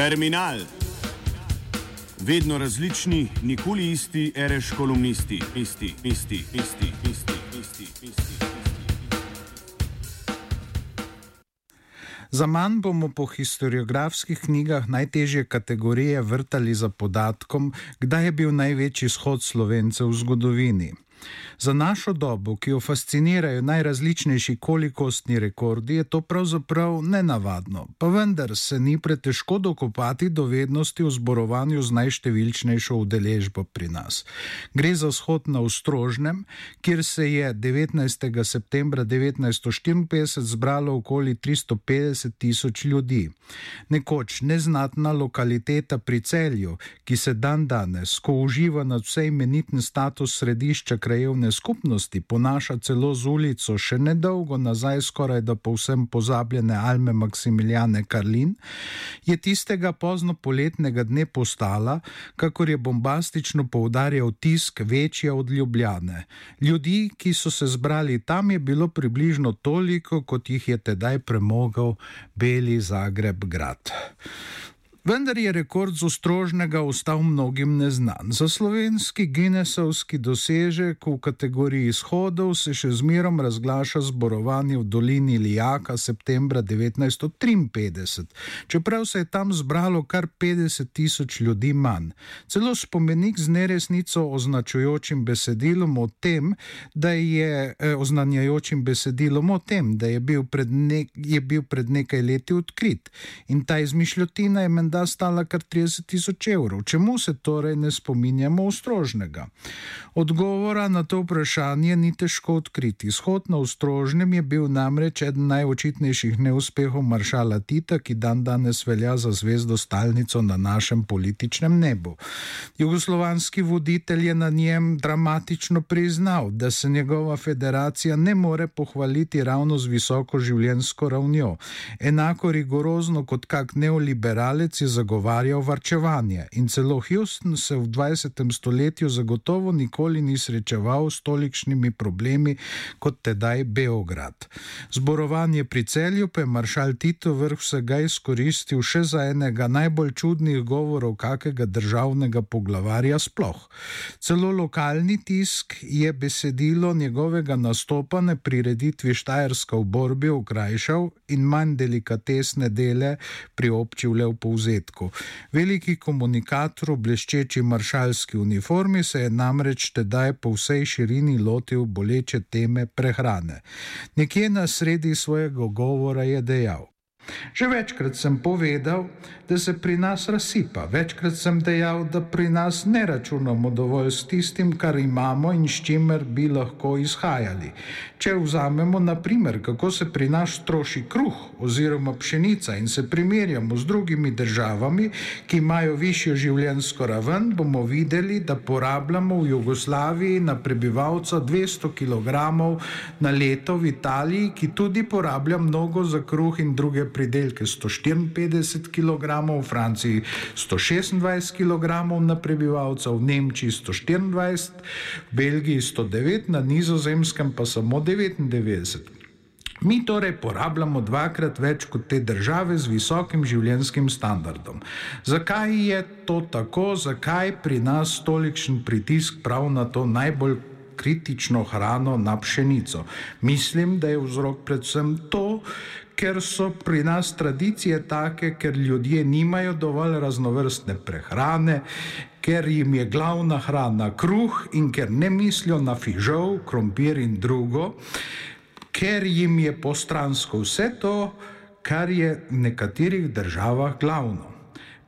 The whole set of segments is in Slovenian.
Terminal. Vedno različni, nikoli isti, reš kolumnisti, isti, isti, isti, isti, isti, isti. Za manj bomo po historiografskih knjigah najtežje kategorije vrtali za podatkom, kdaj je bil največji shod slovencev v zgodovini. Za našo dobo, ki jo fascinirajo najrazličnejši kolikostni rekordi, je to pravzaprav nenavadno, pa vendar se ni pretežko dokopati do vednosti v zborovanju z najštevilčnejšo udeležbo pri nas. Gre za shod na Ostrožnem, kjer se je 19. septembra 1954 zbralo okoli 350 tisoč ljudi. Nekoč neznatna lokaliteta pri celju, ki se dan danes, ko uživa nad vse imeniten status središča krajevne skupnosti ponaša celo z ulico še nedolgo nazaj, skoraj da povsem pozabljene Alme Maksimiljane Karlin, je tistega pozno poletnega dne postala, kakor je bombastično poudarjal tisk, večja od Ljubljane. Ljudi, ki so se zbrali tam, je bilo približno toliko, kot jih je tedaj premogel Beli Zagreb grad. Vendar je rekord z ostrožnega ostal mnogim neznan. Za slovenski Guinnessovski dosežek v kategoriji izhodov se še zmerom razglaša zborovanje v dolini Lijaka septembra 1953, čeprav se je tam zbralo kar 50 tisoč ljudi manj. Celo spomenik z neresnico označujočim besedilom o tem, da je eh, oznanjajočim besedilom o tem, da je bil pred, ne, je bil pred nekaj leti odkrit in ta izmišljotina je menda menda stala kar 30 tisoč evrov. Čemu se torej ne spominjamo ostrožnega? Odgovora na to vprašanje ni težko odkriti. Izhod na ostrožnem je bil namreč eden najočitnejših neuspehov maršala Tita, ki dan danes velja za zvezdo stalnico na našem političnem nebu. Jugoslovanski voditelj je na njem dramatično priznal, da se njegova federacija ne more pohvaliti ravno z visoko življenjsko ravnjo. Enako rigorozno kot kak neoliberalec je zagovarjal varčevanje in celo Houston se v 20. stoletju zagotovo nikoli ni srečeval s tolikšnimi problemi kot tedaj Beograd. Zborovanje pri celju pa je maršal Tito vrh vsega izkoristil še za enega najbolj čudnih govorov kakega državnega poglavarja sploh. Celo lokalni tisk je besedilo njegovega nastopa na prireditvi Štajerska v borbi okrajšal in manj delikatesne dele priobčil le v povzetku. Veliki komunikator v bleščeči maršalski uniformi se je namreč tedaj po vsej širini lotil boleče teme prehrane. Nekje na sredi svojega govora je dejal: Že večkrat sem povedal, da se pri nas razsipa. Večkrat sem dejal, da pri nas ne računamo dovolj s tistim, kar imamo in s čimer bi lahko izhajali. Če vzamemo, na primer, kako se pri nas troši kruh oziroma pšenica in se primerjamo z drugimi državami, ki imajo višjo življenjsko raven, bomo videli, da porabljamo v Jugoslaviji na prebivalca 200 kg na leto, v Italiji, ki tudi porablja mnogo za kruh in druge pridelke 154 kg, v Franciji 126 kg na prebivalca, v Nemčiji 124, v Belgiji 109, na nizozemskem pa samo 99. Mi torej porabljamo dvakrat več kot te države z visokim življenjskim standardom. Zakaj je to tako, zakaj pri nas tolikšen pritisk prav na to najbolj kritično hrano na pšenico? Mislim, da je vzrok predvsem to, ker so pri nas tradicije take, ker ljudje nimajo dovolj raznovrstne prehrane, ker jim je glavna hrana kruh in ker ne mislijo na fižol, krompir in drugo, ker jim je postransko vse to, kar je v nekaterih državah glavno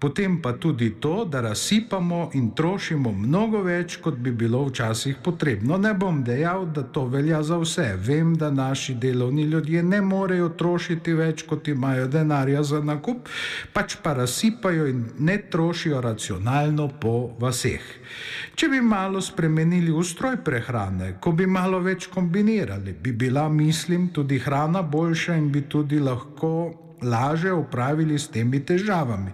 potem pa tudi to, da razsipamo in trošimo mnogo več, kot bi bilo včasih potrebno. Ne bom dejal, da to velja za vse. Vem, da naši delovni ljudje ne morejo trošiti več, kot imajo denarja za nakup, pač pa razsipajo in ne trošijo racionalno po vaseh. Če bi malo spremenili ustroj prehrane, ko bi malo več kombinirali, bi bila, mislim, tudi hrana boljša in bi tudi lahko laže upravili s temi težavami.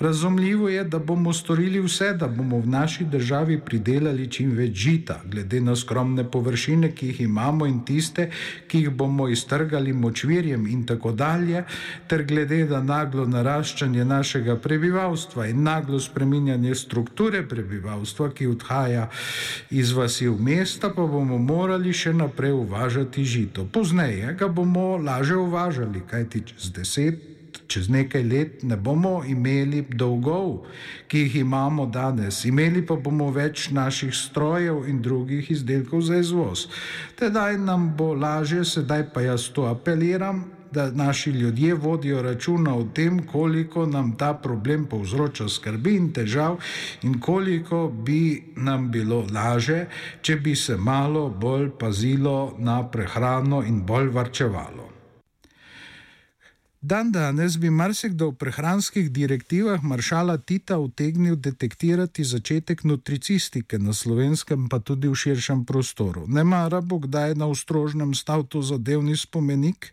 Razumljivo je, da bomo storili vse, da bomo v naši državi pridelali čim več žita, glede na skromne površine, ki jih imamo in tiste, ki jih bomo iztrgali močvirjem in tako dalje, ter glede na naglo naraščanje našega prebivalstva in naglo spreminjanje strukture prebivalstva, ki odhaja iz vasi v mesta, pa bomo morali še naprej uvažati žito. Pozneje ga bomo laže uvažali, kajti čez deset. Čez nekaj let ne bomo imeli dolgov, ki jih imamo danes, imeli pa bomo več naših strojev in drugih izdelkov za izvoz. Tedaj nam bo lažje, sedaj pa jaz to apeliram, da naši ljudje vodijo računa o tem, koliko nam ta problem povzroča skrbi in težav, in koliko bi nam bilo laže, če bi se malo bolj pazilo na prehrano in bolj varčevalo. Dan danes bi marsikdo v prehranskih direktivah maršala Tita utegnil detektirati začetek nutricistike na slovenskem, pa tudi v širšem prostoru. Ne mara bo kdaj na ustrožnem stal to zadevni spomenik,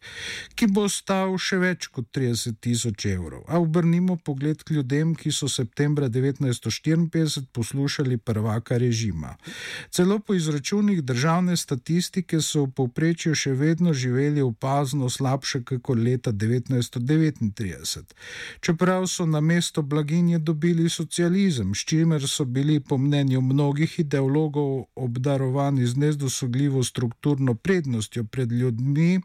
ki bo stal še več kot 30 tisoč evrov. A obrnimo pogled k ljudem, ki so septembra 1954 poslušali prvaka režima. Celo po izračunih državne statistike so v povprečju še vedno živeli opazno slabše kot leta 19. 1939. Čeprav so na mesto blaginje dobili socializem, s čimer so bili po mnenju mnogih ideologov obdarovani z nezdosogljivo strukturno prednostjo pred ljudmi,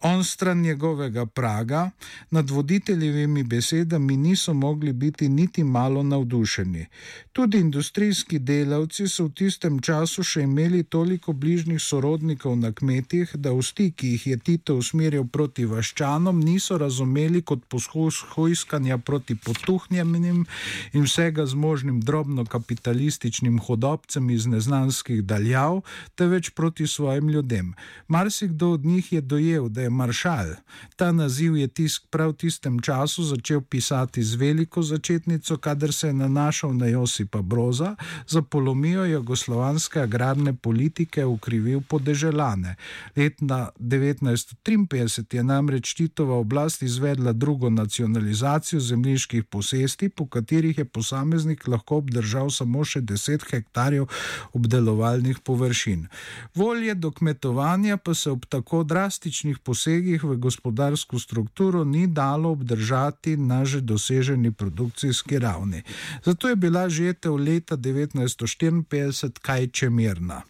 on stran njegovega praga, nad voditeljevimi besedami niso mogli biti niti malo navdušeni. Tudi industrijski delavci so v tistem času še imeli toliko bližnjih sorodnikov na kmetih, da v stiki jih je Tito usmeril proti vaščanom, niso razumeli kot poskus hojskanja proti potuhnjenim in vsega zmožnim drobno-kapitalističnim hodobcem iz neznanskih daljav, teveč proti svojim ljudem. Marsikdo od njih je dojel, da je maršal. Ta naziv je tisk prav v tistem času začel pisati z veliko začetnico, kadar se je nanašal na Josipa Broza, za polomijo jugoslovanske agrarne politike ukrivil podeželane. Letna 1953 je namreč Titova oblast oblast izvedla drugo nacionalizacijo zemljiških posesti, po katerih je posameznik lahko obdržal samo še 10 hektarjev obdelovalnih površin. Volje do kmetovanja pa se ob tako drastičnih posegih v gospodarsko strukturo ni dalo obdržati na že doseženi produkcijski ravni. Zato je bila žetev leta 1954 kaj čemirna.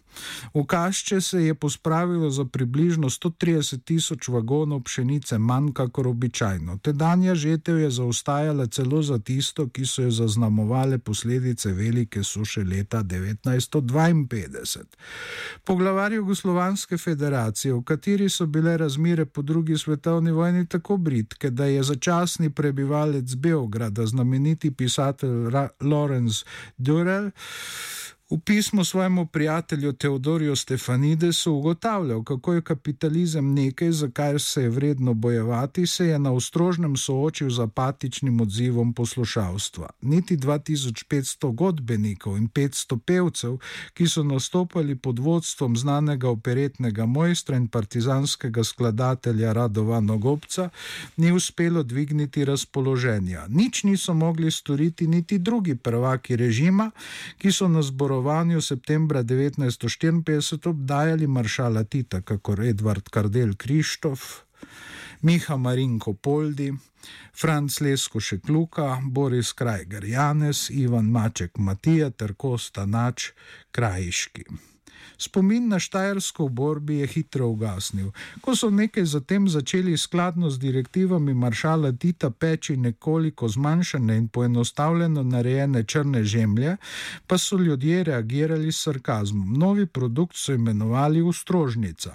V Kašče se je pospravilo za približno 130 tisoč vagonov pšenice manj kot običajno. Tedanja žetev je zaostajala celo za tisto, ki so jo zaznamovale posledice velike suše leta 1952. Poglavar Jugoslovanske federacije, v kateri so bile razmere po drugi svetovni vojni tako britke, da je začasni prebivalec Beograda, znameniti pisatelj Lorenz Durrell, V pismu svojemu prijatelju Teodoriju Stefanidesu ugotavljal, kako je kapitalizem nekaj, za kar se je vredno bojevati, se je na ostrožnem soočil z apatičnim odzivom poslušalstva. Niti 2500 godbenikov in 500 pevcev, ki so nastopali pod vodstvom znanega operetnega mojstra in partizanskega skladatelja Radovana Gobca, ni uspelo dvigniti razpoloženja. Nič niso mogli storiti niti drugi prvaki režima, ki so nas borovali zborovanju septembra 1954 obdajali maršala Tita, kakor Edvard Kardel Krištof, Miha Marinko Poldi, Franz Lesko Šekluka, Boris Krajger Janez, Ivan Maček Matija ter Kosta Nač Krajiški. Spomin na Štajersko v borbi je hitro ugasnil. Ko so nekaj zatem začeli skladno z direktivami maršala Tita peči nekoliko zmanjšane in poenostavljeno narejene črne žemlje, pa so ljudje reagirali s sarkazmom. Novi produkt so imenovali Ustrožnica.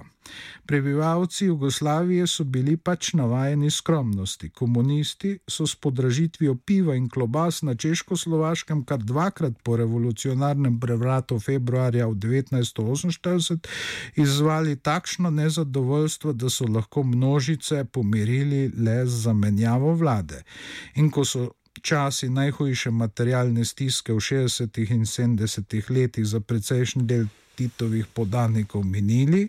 Prebivalci Jugoslavije so bili pač navajeni skromnosti. Komunisti so s podražitvijo piva in klobas na Češko-Slovaškem kar dvakrat po revolucionarnem prevratu februarja 1948 izvali takšno nezadovoljstvo, da so lahko množice pomirili le z zamenjavo vlade. In ko so časi najhujše materialne stiske v 60. in 70. letih za precejšnji del Titovih podanikov minili,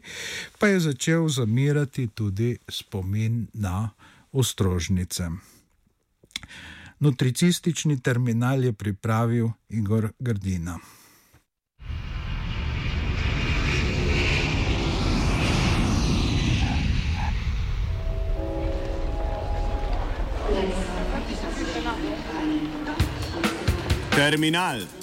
pa je začel zamirati tudi spomin na Ostrožnice. Nutricistični terminal je pripravil Igor Gardina. Terminal.